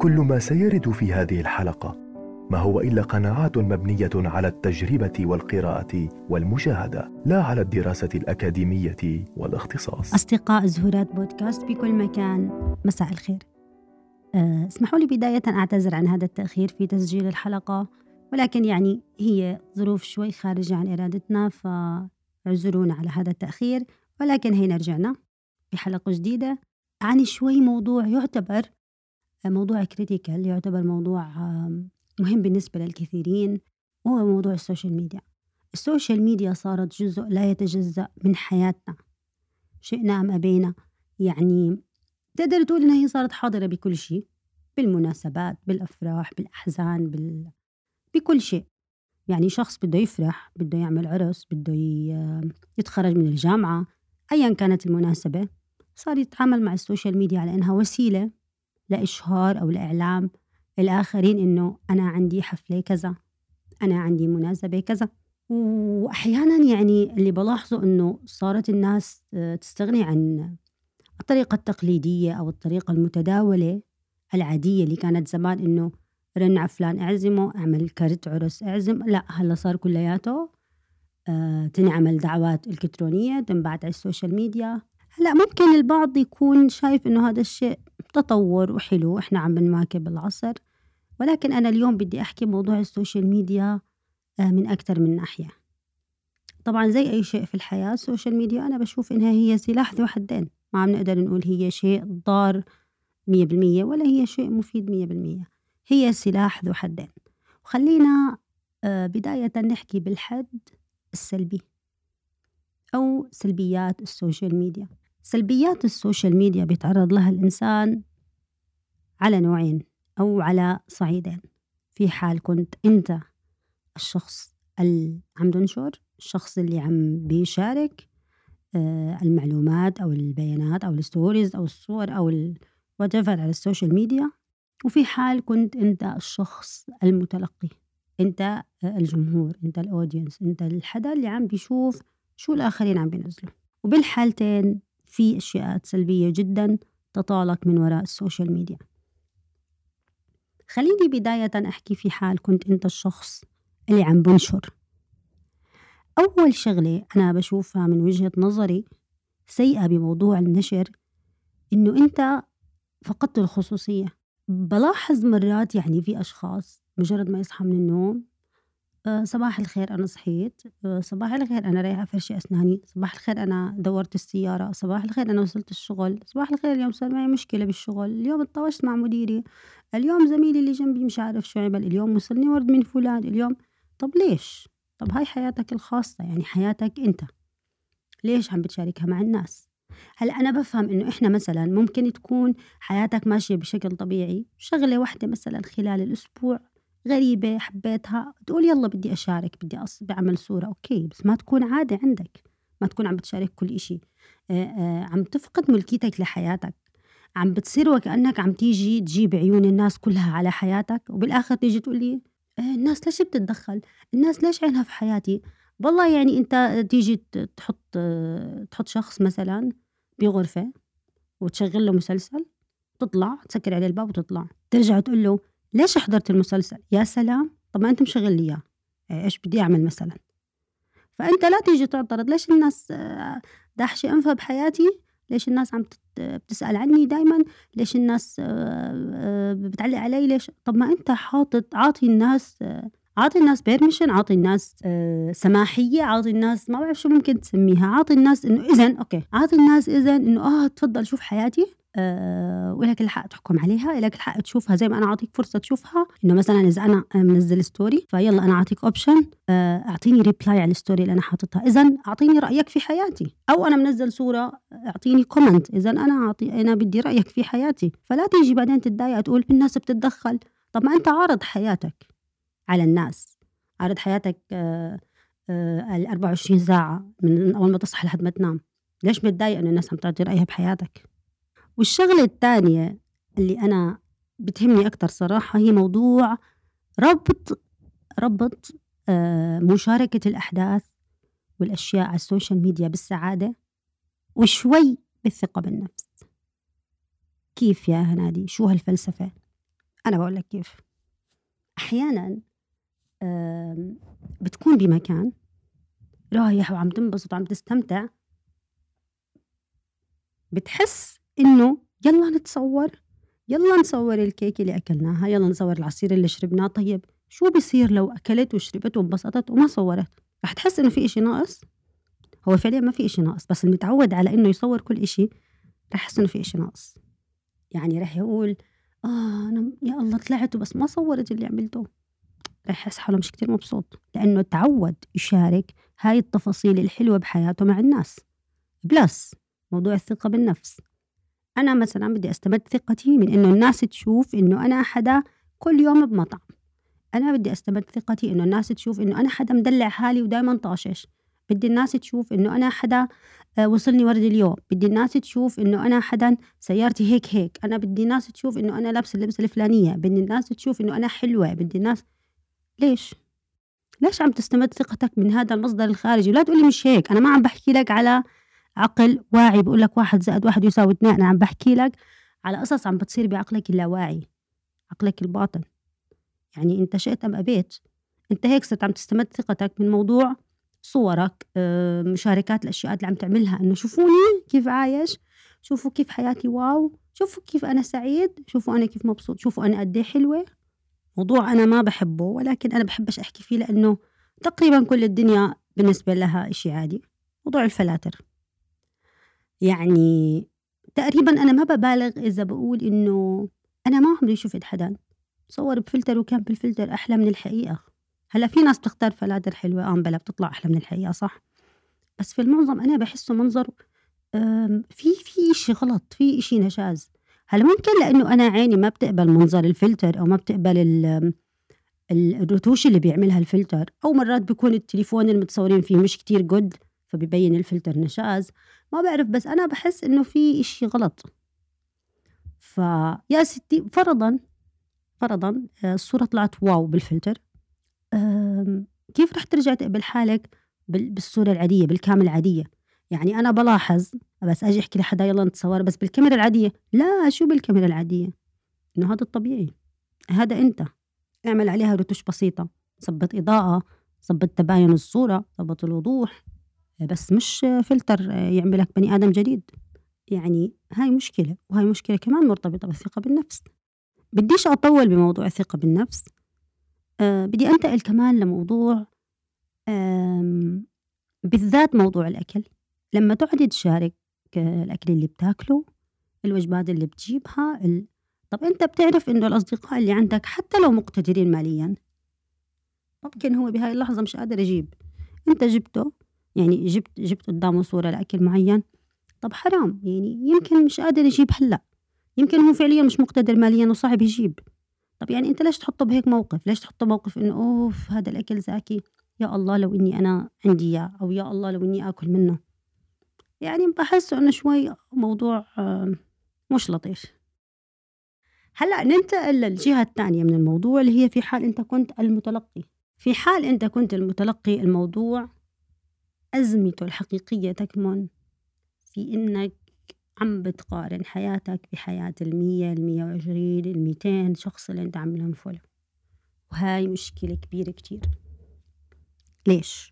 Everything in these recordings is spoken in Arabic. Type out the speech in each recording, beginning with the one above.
كل ما سيرد في هذه الحلقة. ما هو إلا قناعات مبنية على التجربة والقراءة والمشاهدة لا على الدراسة الأكاديمية والاختصاص. أصدقاء زهورات بودكاست بكل مكان مساء الخير. أه، اسمحوا لي بداية أعتذر عن هذا التأخير في تسجيل الحلقة ولكن يعني هي ظروف شوي خارجة عن إرادتنا فاعذرونا على هذا التأخير. ولكن هينا رجعنا بحلقة جديدة. عن شوي موضوع يعتبر موضوع critical يعتبر موضوع مهم بالنسبة للكثيرين وهو موضوع ال social media. ال social media صارت جزء لا يتجزأ من حياتنا. شئنا أم أبينا. يعني تقدر تقول إنها هي صارت حاضرة بكل شيء بالمناسبات بالأفراح بالأحزان بال... بكل شيء. يعني شخص بده يفرح بده يعمل عرس بده يتخرج من الجامعة أيا كانت المناسبة صار يتعامل مع ال social media على إنها وسيلة لإشهار أو لإعلام الآخرين إنه أنا عندي حفلة كذا أنا عندي مناسبة كذا. وأحيانا يعني اللي بلاحظه إنه صارت الناس تستغني عن الطريقة التقليدية أو الطريقة المتداولة العادية اللي كانت زمان إنه رن على فلان اعزمه اعمل كرت عرس اعزم. لا هلا صار كلياته آه تنعمل دعوات إلكترونية تنبعت على ال social media. هلا ممكن البعض يكون شايف إنه هذا الشيء تطور وحلو إحنا عم بنواكب العصر. ولكن أنا اليوم بدي أحكي موضوع ال social media آه من أكثر من ناحية. طبعا زي أي شيء في الحياة ال social media أنا بشوف إنها هي سلاح ذو حدين. ما عم نقدر نقول هي شيء ضار مية بالمية ولا هي شيء مفيد مية بالمية. هي سلاح ذو حدين. وخلينا آه، بداية نحكي بالحد السلبي أو سلبيات ال social media. سلبيات ال social media بيتعرض لها الإنسان على نوعين أو على صعيدين. في حال كنت أنت الشخص اللي عم تنشر الشخص اللي عم بيشارك آه، المعلومات أو البيانات أو ال stories أو الصور أو whatever على ال social media. وفي حال كنت أنت الشخص المتلقي أنت الجمهور أنت ال audience أنت الحدا اللي عم بيشوف شو الآخرين عم بينزلوا. وبالحالتين في أشياء سلبية جدا تطالك من وراء ال social media. خليني بداية أحكي في حال كنت أنت الشخص اللي عم بنشر. أول شغلة أنا بشوفها من وجهة نظري سيئة بموضوع النشر إنه أنت فقدت الخصوصية. بلاحظ مرات يعني في أشخاص مجرد ما يصحى من النوم آه، صباح الخير أنا صحيت. آه، صباح الخير أنا رايحة أفرشي أسناني. صباح الخير أنا دورت السيارة. صباح الخير أنا وصلت الشغل. صباح الخير اليوم صار معي مشكلة بالشغل. اليوم اتطوشت مع مديري. اليوم زميلي اللي جنبي مش عارف شو عمل. اليوم وصلني ورد من فلان. اليوم طب ليش؟ طب هاي حياتك الخاصة يعني حياتك أنت. ليش عم بتشاركها مع الناس؟ هلأ أنا بفهم إنه إحنا مثلا ممكن تكون حياتك ماشية بشكل طبيعي. شغلة واحدة مثلا خلال الأسبوع غريبة حبيتها. تقول يلا بدي أشارك بدي بعمل صورة. أوكي بس ما تكون عادة عندك. ما تكون عم بتشارك كل إشي. عم تفقد ملكيتك لحياتك. عم بتصير وكأنك عم تيجي تجيب عيون الناس كلها على حياتك. وبالآخر تيجي تقول لي الناس ليش بتتدخل؟ الناس ليش عينها في حياتي؟ والله يعني أنت تيجي تحط تحط شخص مثلا بغرفة وتشغل له مسلسل تطلع تسكر عليه الباب وتطلع. ترجع تقول له ليش حضرت المسلسل؟ يا سلام طب ما أنت مشغل لي إياه. إيش بدي أعمل مثلا؟ فأنت لا تيجي تعترض ليش الناس آه، داحشة أنفها بحياتي؟ ليش الناس عم بتسأل عني دايما؟ ليش الناس آه، آه، بتعلق علي؟ ليش؟ طب ما أنت حاطط عاطي الناس عاطي الناس permission عاطي الناس آه سماحية عاطي الناس ما بعرف شو ممكن تسميها عاطي الناس إنه اذا okay عاطي الناس اذا إنه آه تفضل شوف حياتي. آه ولك الحق تحكم عليها لك الحق تشوفها زي ما أنا أعطيك فرصة تشوفها إنه مثلا إذا أنا منزل story فيلا أنا أعطيك option آه أعطيني reply على ال story اللي أنا حاططها. اذا أعطيني رأيك في حياتي. أو أنا منزل صورة أعطيني كومنت اذا أنا أعطي أنا بدي رأيك في حياتي. فلا تيجي بعدين تتضايق تقول الناس بتتدخل. طب ما أنت عارض حياتك على الناس. عرض حياتك آه، ال 24 ساعة من أول ما تصحى لحد ما تنام. ليش متضايق إنه الناس عم تعطي رأيها بحياتك؟ والشغلة الثانية اللي أنا بتهمني أكتر صراحة هي موضوع ربط ربط آه، مشاركة الأحداث والأشياء على ال social media بالسعادة وشوي بالثقة بالنفس. كيف يا هنادي؟ شو هالفلسفة؟ أنا بقول لك كيف. أحيانا بتكون بمكان رايح وعم تنبسط وعم تستمتع بتحس إنه يلا نتصور يلا نصور الكيك اللي أكلناها يلا نصور العصير اللي شربناه. طيب شو بصير لو أكلت وشربت وانبسطت وما صورت؟ رح تحس إنه في إشي ناقص؟ هو فعليا ما في إشي ناقص بس المتعود على إنه يصور كل إشي رح يحس إنه في إشي ناقص. يعني رح يقول آه أنا يا الله طلعت بس ما صورت اللي عملته. رح يحس حاله مش كتير مبسوط لأنه تعود يشارك هاي التفاصيل الحلوة بحياته مع الناس. بلس موضوع الثقة بالنفس. أنا مثلا بدي أستمد ثقتي من إنه الناس تشوف إنه أنا حدا كل يوم بمطعم. أنا بدي أستمد ثقتي إنه الناس تشوف إنه أنا حدا مدلع حالي ودايما طاشش. بدي الناس تشوف إنه أنا حدا آه، وصلني ورد اليوم. بدي الناس تشوف إنه أنا حدا سيارتي هيك هيك. أنا بدي الناس تشوف إنه أنا لابسة اللبسة الفلانية. بدي الناس تشوف إنه أنا حلوة. بدي الناس ليش؟ ليش عم تستمد ثقتك من هذا المصدر الخارجي؟ ولا تقولي مش هيك. أنا ما عم بحكي لك على عقل واعي بقول لك واحد زائد واحد يساوي اثنين. أنا عم بحكي لك على قصص عم بتصير بعقلك اللاواعي عقلك الباطن. يعني أنت شئت أم أبيت. أنت هيك صرت عم تستمد ثقتك من موضوع صورك آه، مشاركات الأشياء اللي عم تعملها. إنه شوفوني كيف عايش شوفوا كيف حياتي واو شوفوا كيف أنا سعيد شوفوا أنا كيف مبسوط شوفوا أنا قد إيه حلوة. موضوع أنا ما بحبه ولكن أنا بحبش أحكي فيه لأنه تقريبا كل الدنيا بالنسبة لها إشي عادي. موضوع الفلاتر. يعني تقريبا أنا ما ببالغ إذا بقول إنه أنا ما عمري شفت حدا صور بفلتر وكان بالفلتر أحلى من الحقيقة. هلأ في ناس بتختار فلاتر حلوة آه بلا بتطلع أحلى من الحقيقة صح. بس في المعظم أنا بحسه منظر في في إشي غلط في إشي نشاز. هلأ ممكن لأنه أنا عيني ما بتقبل منظر الفلتر أو ما بتقبل الرتوش اللي بيعملها الفلتر أو مرات بيكون التليفون المتصورين فيه مش كتير good فبيبين الفلتر نشاز. ما بعرف بس أنا بحس إنه في إشي غلط. فيا ستي فرضا فرضا آه، الصورة طلعت wow بالفلتر. كيف رح ترجع تقبل حالك بالصورة العادية بالكاميرا العادية؟ يعني أنا بلاحظ بس أجي أحكي لحدا يلا نتصور بس بالكاميرا العادية. لا شو بالكاميرا العادية؟ إنه هذا الطبيعي. هذا أنت. اعمل عليها رتوش بسيطة. ظبط إضاءة ظبط تباين الصورة ظبط الوضوح. بس مش فلتر يعملك بني آدم جديد. يعني هاي مشكلة وهاي مشكلة كمان مرتبطة بالثقة بالنفس. بديش أطول بموضوع الثقة بالنفس. أه بدي أنتقل كمان لموضوع بالذات موضوع الأكل. لما تقعد تشارك الأكل اللي بتاكله الوجبات اللي بتجيبها ال... طب أنت بتعرف إنه الأصدقاء اللي عندك حتى لو مقتدرين ماليا ممكن هو بهاي اللحظة مش قادر يجيب. أنت جبته يعني جبت جبت قدامه صورة لأكل معين. طب حرام يعني يمكن مش قادر يجيب هلأ. يمكن هو فعليا مش مقتدر ماليا وصعب يجيب. طب يعني أنت ليش تحطه بهيك موقف؟ ليش تحطه موقف إنه أوف هذا الأكل زاكي. يا الله لو إني أنا عندي إياه أو يا الله لو إني آكل منه. يعني بحس إنه شوي موضوع مش لطيف. هلأ ننتقل للجهة الثانية من الموضوع اللي هي في حال أنت كنت المتلقي. في حال أنت كنت المتلقي الموضوع أزمته الحقيقية تكمن في إنك عم بتقارن حياتك بحياة المية المية وعشرين الميتين شخص اللي أنت عم فولو وهاي مشكلة كبيرة كتير. ليش؟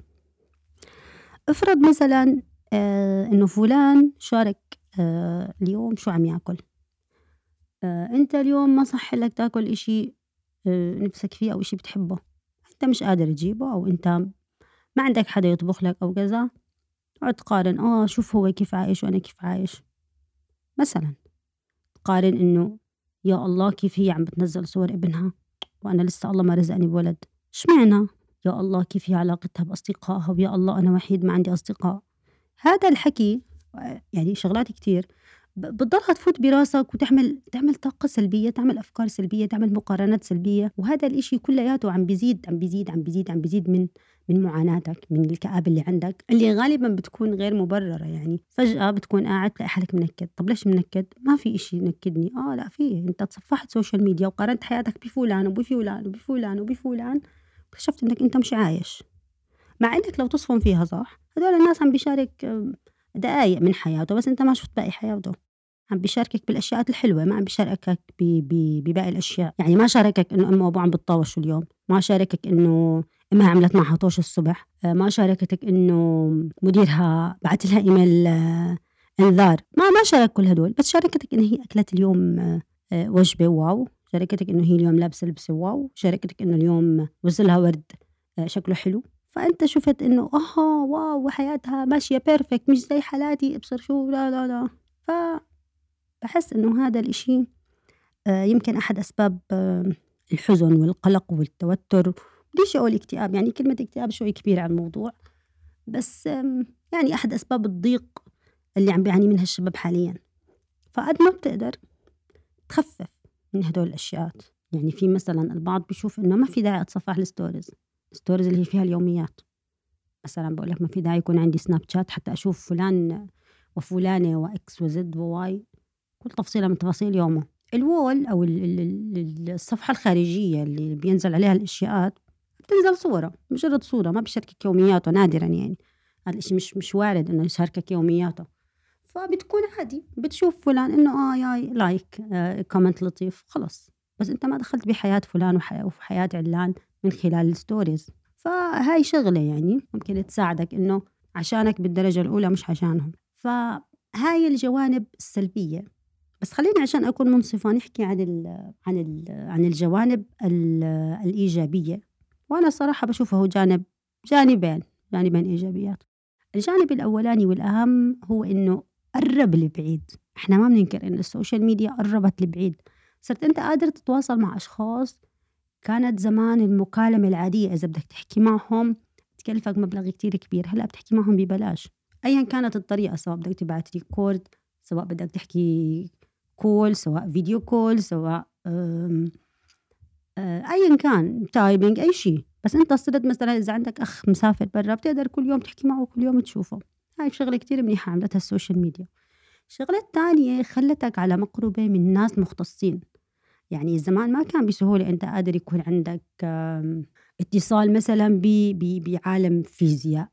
افرض مثلا آه إنه فلان شارك آه اليوم شو عم ياكل؟ آه أنت اليوم ما صح لك تاكل إشي آه نفسك فيه أو إشي بتحبه. أنت مش قادر تجيبه أو أنت ما عندك حدا يطبخ لك أو كذا؟ تقعد تقارن آه شوف هو كيف عايش وأنا كيف عايش. مثلا تقارن إنه يا الله كيف هي عم بتنزل صور ابنها؟ وأنا لسه الله ما رزقني بولد. اشمعنى يا الله كيف هي علاقتها بأصدقائها؟ ويا الله أنا وحيد ما عندي أصدقاء. هذا الحكي يعني شغلات كتير. بتضلها تفوت براسك وتعمل تعمل طاقة سلبية تعمل أفكار سلبية تعمل مقارنات سلبية. وهذا الإشي كلياته عم بيزيد عم بيزيد عم بيزيد عم بيزيد من من معاناتك من الكآبة اللي عندك اللي غالبا بتكون غير مبررة يعني. فجأة بتكون قاعد تلاقي حالك منكد. طب ليش منكد؟ ما في إشي ينكدني. آه لا في. أنت تصفحت social media وقارنت حياتك بفلان وبفلان وبفلان وبفلان اكتشفت إنك أنت مش عايش. مع إنك لو تصفن فيها صح هدول الناس عم بيشارك دقايق من حياته بس أنت ما شفت باقي حياته. عم بيشاركك بالاشياء الحلوة ما عم بيشاركك بباقي الأشياء. يعني ما شاركك إنه امه وابوه عم بتطاوشوا اليوم ما شاركك إنه امها عملت معها طوش الصبح. آه، ما شاركتك إنه مديرها بعت لها إيميل آه، إنذار. ما ما شارك كل هدول بس شاركتك انه هي أكلت اليوم آه، وجبة wow. شاركتك إنه هي اليوم لابسة لبسة wow. شاركتك إنه اليوم وصلها ورد شكله حلو. فأنت شفت إنه آه wow وحياتها ماشية perfect مش زي حالاتي ابصر شو لا لا لا. ف بحس إنه هذا الإشي يمكن أحد أسباب الحزن والقلق والتوتر بديش أقول اكتئاب يعني كلمة اكتئاب شوي كبيرة على الموضوع بس يعني أحد أسباب الضيق اللي عم بيعاني منها الشباب حاليا. فقد ما بتقدر تخفف من هدول الأشياء يعني في مثلا البعض بيشوف إنه ما في داعي أتصفح ال stories ال stories اللي هي فيها اليوميات. مثلا بقول لك ما في داعي يكون عندي سناب شات حتى أشوف فلان وفلانة وإكس وزد وواي كل تفصيلة من تفاصيل يومه. ال wall أو الصفحة الخارجية اللي بينزل عليها الأشياءات بتنزل صورة مجرد صورة ما بيشاركك يومياته نادرا يعني. هذا الشيء مش مش وارد إنه يشاركك يومياته. فبتكون عادي بتشوف فلان إنه آه ياي like comment لطيف خلص بس أنت ما دخلت بحياة فلان وفي حياة علان من خلال ال stories. فهاي شغلة يعني ممكن تساعدك إنه عشانك بالدرجة الأولى مش عشانهم. فهاي الجوانب السلبية. بس خليني عشان أكون منصفة نحكي عن ال عن ال عن الجوانب الإيجابية. وأنا صراحة بشوفه جانب جانبين جانبين إيجابيات. الجانب الأولاني والأهم هو إنه قرب لبعيد. إحنا ما بننكر إن ال social media قربت لبعيد. صرت أنت قادر تتواصل مع أشخاص كانت زمان المكالمة العادية إذا بدك تحكي معهم تكلفك مبلغ كتير كبير هلأ بتحكي معهم ببلاش. أيا كانت الطريقة سواء بدك تبعت record سواء بدك تحكي call سواء video call سواء ايا كان typing أي شيء. بس أنت صرت مثلا إذا عندك أخ مسافر برا بتقدر كل يوم تحكي معه وكل يوم تشوفه. هاي شغلة كتير منيحة عملتها ال social media الشغله الثانية خلتك على مقربة من ناس مختصين. يعني زمان ما كان بسهولة أنت قادر يكون عندك اتصال مثلا بعالم فيزياء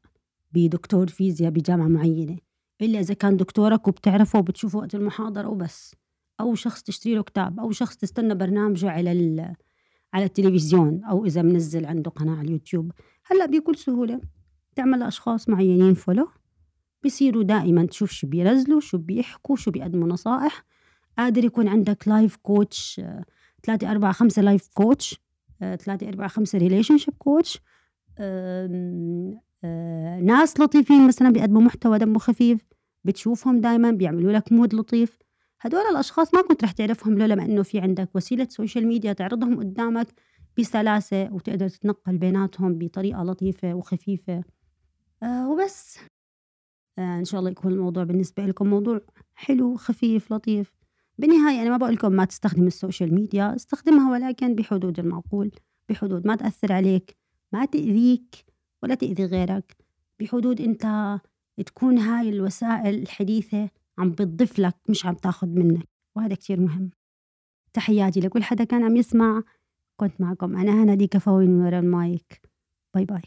بدكتور فيزياء بجامعة معينة. إلا إذا كان دكتورك وبتعرفه وبتشوفه وقت المحاضرة وبس. أو شخص تشتري له كتاب أو شخص تستنى برنامجه على على التلفزيون أو إذا منزل عنده قناة على اليوتيوب. هلأ بكل سهولة تعمل أشخاص معينين follow بيصيروا دائما تشوف شو بينزلوا شو بيحكوا شو بيقدموا نصائح. قادر يكون عندك life coach ثلاثة أربعة خمسة life coach ثلاثة أربعة خمسة relationship coach ناس لطيفين مثلا بيقدموا محتوى دمه خفيف بتشوفهم دائما بيعملوا لك mood لطيف. هدول الأشخاص ما كنت رح تعرفهم لولا ما إنه في عندك وسيلة social media تعرضهم قدامك بسلاسة وتقدر تتنقل بيناتهم بطريقة لطيفة وخفيفة. آه وبس. آه إن شاء الله يكون الموضوع بالنسبة لكم موضوع حلو خفيف لطيف. بالنهاية أنا ما بقول لكم ما تستخدم ال social media استخدمها ولكن بحدود المعقول بحدود ما تأثر عليك ما تأذيك ولا تأذي غيرك بحدود أنت تكون هاي الوسائل الحديثة عم بتضيف لك مش عم تاخذ منك وهذا كتير مهم. تحياتي لكل حدا كان عم يسمع. كنت معكم أنا هنادي كفوي من ورا ال mic. bye bye.